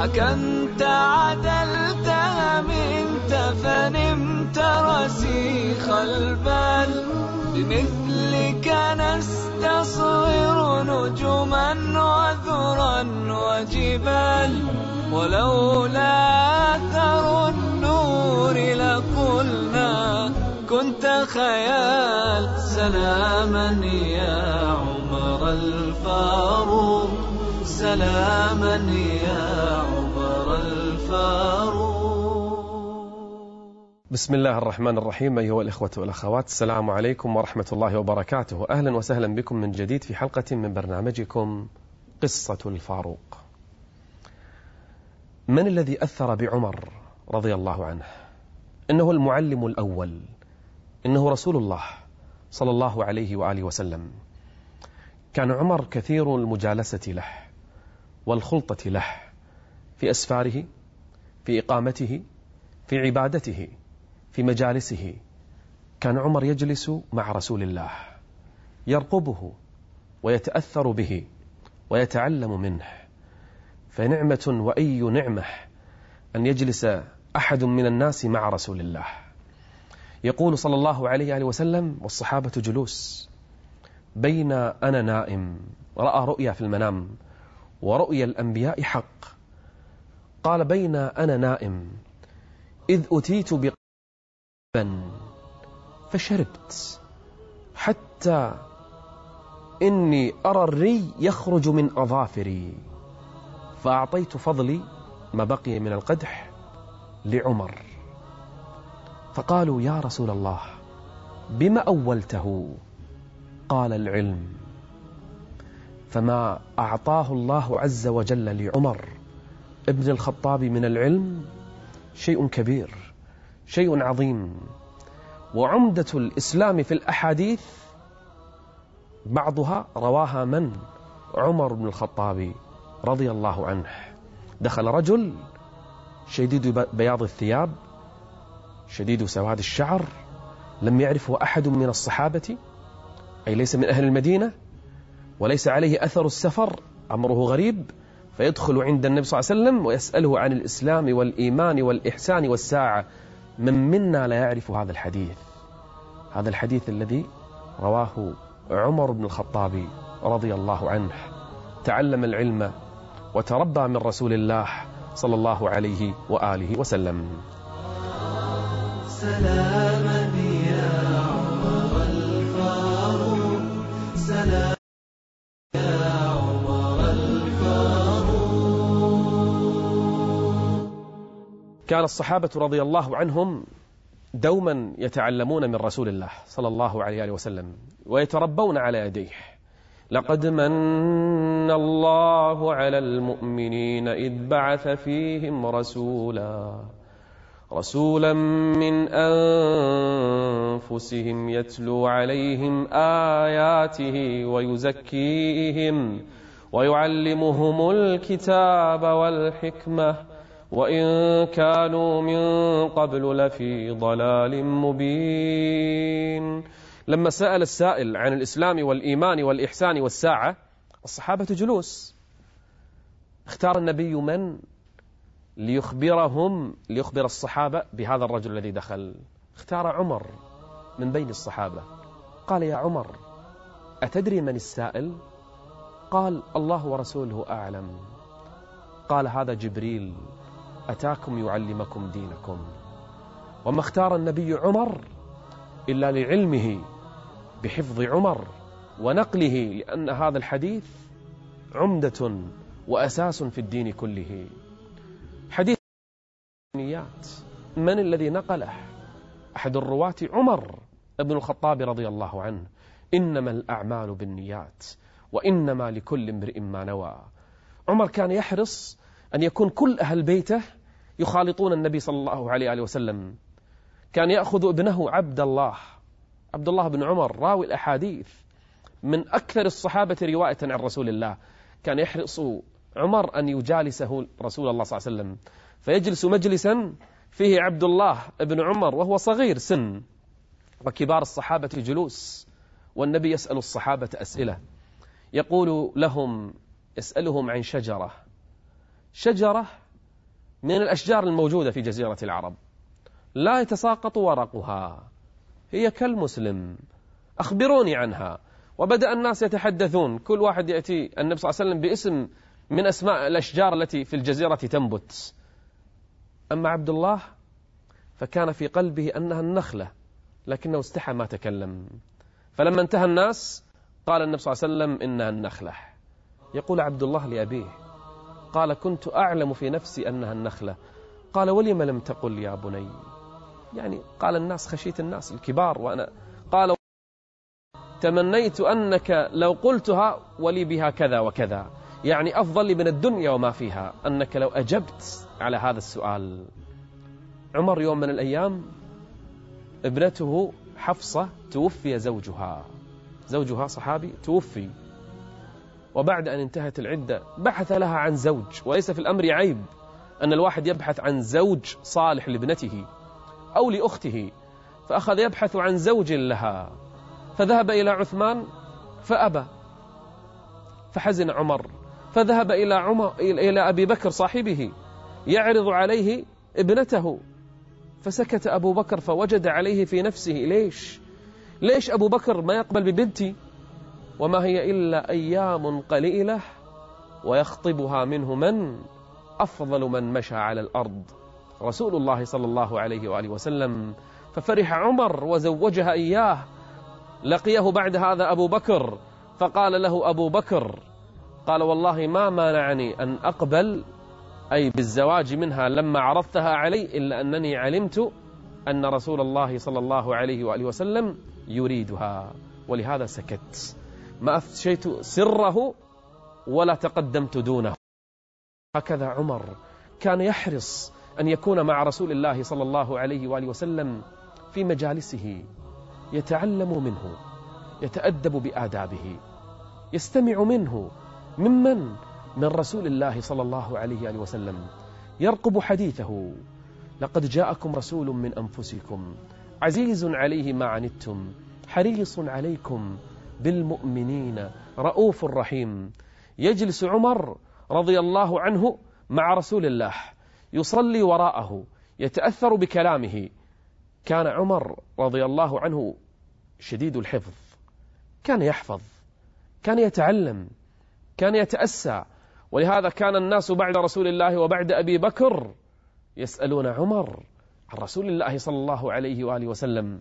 حكمت عدلت منت فنمت رسيخ البال. بمثلك نستصغر نجما وذرا وجبال. ولولا أثر النور لقلنا كنت خيال. سلاما يا عمر الفاروق سلاما يا بسم الله الرحمن الرحيم أيها الإخوة والأخوات السلام عليكم ورحمة الله وبركاته أهلا وسهلا بكم من جديد في حلقة من برنامجكم قصة الفاروق من الذي أثر بعمر رضي الله عنه إنه المعلم الأول إنه رسول الله صلى الله عليه وآله وسلم كان عمر كثير المجالسة له والخلطة له في أسفاره في إقامته في عبادته في مجالسه. كان عمر يجلس مع رسول الله يرقبه ويتأثر به ويتعلم منه. فنعمة وأي نعمة أن يجلس أحد من الناس مع رسول الله. يقول صلى الله عليه وسلم والصحابة جلوس. بين أنا نائم رأى رؤيا في المنام ورؤيا الأنبياء حق. قال بين أنا نائم أتيت بقبا فشربت حتى إني أرى الري يخرج من أظافري فأعطيت فضلي ما بقي من القدح لعمر. فقالوا يا رسول الله بما أولته؟ قال العلم فما أعطاه الله عز وجل لعمر ابن الخطاب من العلم شيء كبير. شيء عظيم. وعمدة الإسلام في الأحاديث بعضها رواها من؟ عمر بن الخطاب رضي الله عنه. دخل رجل شديد بياض الثياب شديد سواد الشعر لم يعرفه أحد من الصحابة أي ليس من أهل المدينة وليس عليه أثر السفر أمره غريب فيدخل عند النبي صلى الله عليه وسلم ويسأله عن الإسلام والإيمان والإحسان والساعة. من منا لا يعرف هذا الحديث. هذا الحديث الذي رواه عمر بن الخطاب رضي الله عنه. تعلم العلم وتربى من رسول الله صلى الله عليه وآله وسلم. سلاما كان الصحابة رضي الله عنهم دوما يتعلمون من رسول الله صلى الله عليه وسلم ويتربون على يديه. لقد من الله على المؤمنين إذ بعث فيهم رسولا رسولا من أنفسهم يتلو عليهم آياته ويزكيهم ويعلمهم الكتاب والحكمة وإن كانوا من قبل لفي ضلال مبين. لما سأل السائل عن الإسلام والإيمان والإحسان والساعة الصحابة جلوس. اختار النبي من ليخبرهم ليخبر الصحابة بهذا الرجل الذي دخل. اختار عمر من بين الصحابة. قال يا عمر أتدري من السائل؟ قال الله ورسوله أعلم. قال هذا جبريل. أتاكم يعلمكم دينكم. وما اختار النبي عمر إلا لعلمه بحفظ عمر ونقله لأن هذا الحديث عمدة وأساس في الدين كله. حديث النيات. من الذي نقله؟ أحد الرواة عمر ابن الخطاب رضي الله عنه. إنما الأعمال بالنيات وإنما لكل امرئ ما نوى. عمر كان يحرص أن يكون كل أهل بيته يخالطون النبي صلى الله عليه وسلم. كان يأخذ ابنه عبد الله عبد الله بن عمر راوي الأحاديث من أكثر الصحابة رواية عن رسول الله. كان يحرص عمر أن يجالسه رسول الله صلى الله عليه وسلم. فيجلس مجلسا فيه عبد الله بن عمر وهو صغير سن وكبار الصحابة جلوس والنبي يسأل الصحابة أسئلة. يقول لهم يسألهم عن شجرة. شجرة من الأشجار الموجودة في جزيرة العرب. لا يتساقط ورقها. هي كالمسلم. أخبروني عنها. وبدأ الناس يتحدثون. كل واحد يأتي النبي صلى الله عليه وسلم باسم من أسماء الأشجار التي في الجزيرة تنبت. أما عبد الله فكان في قلبه أنها النخلة لكنه استحى ما تكلم. فلما انتهى الناس قال النبي صلى الله عليه وسلم إنها النخلة. يقول عبد الله لأبيه قال كنت أعلم في نفسي أنها النخلة. قال ولم لم تقل يا بني؟ يعني قال الناس خشيت الناس الكبار وأنا. قال تمنيت أنك لو قلتها ولي بها كذا وكذا. يعني أفضل لي من الدنيا وما فيها. أنك لو أجبت على هذا السؤال. عمر يوم من الأيام ابنته حفصة توفي زوجها. زوجها صحابي توفي. وبعد أن انتهت العدة بحث لها عن زوج وليس في الأمر عيب أن الواحد يبحث عن زوج صالح لابنته أو لأخته فأخذ يبحث عن زوج لها. فذهب إلى عثمان فأبى فحزن عمر. فذهب إلى عمر إلى أبي بكر صاحبه يعرض عليه ابنته. فسكت أبو بكر فوجد عليه في نفسه ليش؟ ليش أبو بكر ما يقبل ببنتي؟ وما هي إلا أيام قليلة ويخطبها منه من أفضل من مشى على الأرض. رسول الله صلى الله عليه وآله وسلم. ففرح عمر وزوجها إياه. لقيه بعد هذا أبو بكر. فقال له أبو بكر قال والله ما مانعني أن أقبل أي بالزواج منها لما عرضتها علي إلا أنني علمت أن رسول الله صلى الله عليه وآله وسلم يريدها. ولهذا سكت. ما أفشيت سره ولا تقدمت دونه. هكذا عمر كان يحرص أن يكون مع رسول الله صلى الله عليه وآله وسلم في مجالسه يتعلم منه يتأدب بآدابه يستمع منه ممن؟ من رسول الله صلى الله عليه وآله وسلم. يرقب حديثه لقد جاءكم رسول من أنفسكم عزيز عليه ما عنتم حريص عليكم بالمؤمنين. رؤوف رحيم. يجلس عمر رضي الله عنه مع رسول الله. يصلي وراءه. يتأثر بكلامه. كان عمر رضي الله عنه شديد الحفظ. كان يحفظ. كان يتعلم. كان يتأسى. ولهذا كان الناس بعد رسول الله وبعد أبي بكر يسألون عمر عن رسول الله صلى الله عليه وآله وسلم.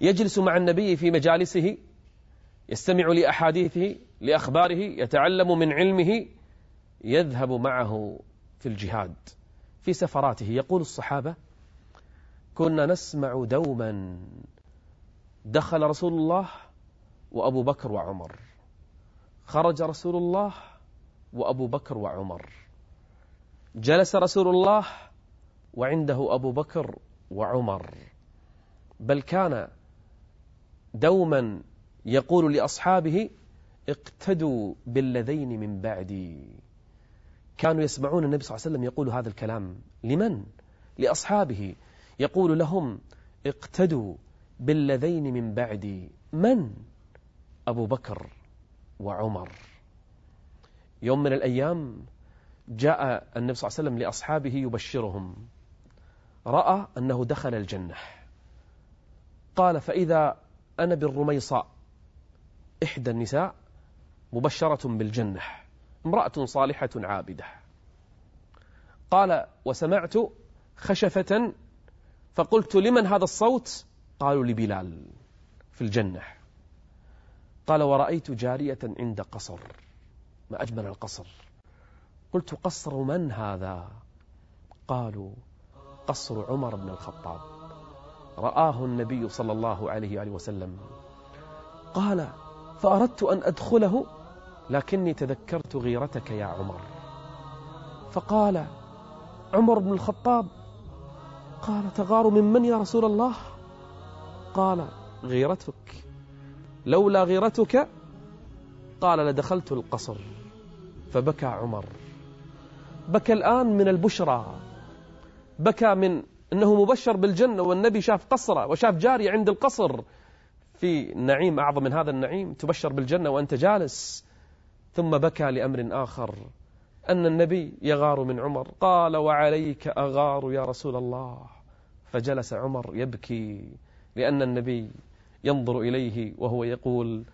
يجلس مع النبي في مجالسه. يستمع لأحاديثه لأخباره يتعلم من علمه يذهب معه في الجهاد في سفراته. يقول الصحابة كنا نسمع دوما دخل رسول الله وأبو بكر وعمر. خرج رسول الله وأبو بكر وعمر. جلس رسول الله وعنده أبو بكر وعمر. بل كان دوما يقول لأصحابه اقتدوا بالذين من بعدي. كانوا يسمعون النبي صلى الله عليه وسلم يقول هذا الكلام. لمن؟ لأصحابه. يقول لهم اقتدوا بالذين من بعدي. من؟ أبو بكر وعمر. يوم من الأيام جاء النبي صلى الله عليه وسلم لأصحابه يبشرهم. رأى أنه دخل الجنة. قال فإذا أنا بالرميصاء إحدى النساء مبشرة بالجنة امرأة صالحة عابدة. قال وسمعت خشفة فقلت لمن هذا الصوت؟ قالوا لبلال في الجنة. قال ورأيت جارية عند قصر ما أجمل القصر. قلت قصر من هذا؟ قالوا قصر عمر بن الخطاب. رآه النبي صلى الله عليه وآله وسلم. قال فأردت أن أدخله لكني تذكرت غيرتك يا عمر. فقال عمر بن الخطاب قال تغار من من يا رسول الله؟ قال غيرتك. لولا غيرتك قال لدخلت القصر. فبكى عمر. بكى الآن من البشرى. بكى من أنه مبشر بالجنة والنبي شاف قصره وشاف جارية عند القصر. في نعيم أعظم من هذا النعيم تبشر بالجنة وأنت جالس. ثم بكى لأمر آخر أن النبي يغار من عمر قال وعليك أغار يا رسول الله. فجلس عمر يبكي لأن النبي ينظر إليه وهو يقول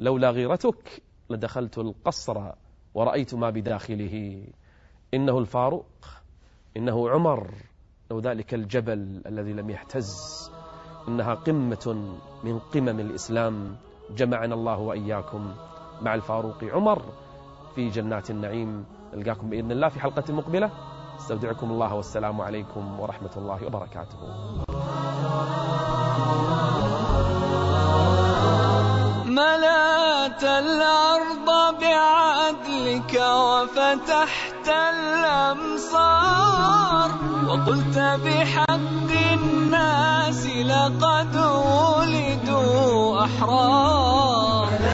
لولا غيرتك لدخلت القصر ورأيت ما بداخله. إنه الفاروق إنه عمر أو ذلك الجبل الذي لم يهتز إنها قمة من قمم الإسلام. جمعنا الله وإياكم مع الفاروق عمر في جنات النعيم. نلقاكم بإذن الله في حلقة مقبلة. استودعكم الله والسلام عليكم ورحمة الله وبركاته. ملأت الأرض بعدلك وفتحت الأمصار وقلت بحق الناس لقد ولدوا أحرار.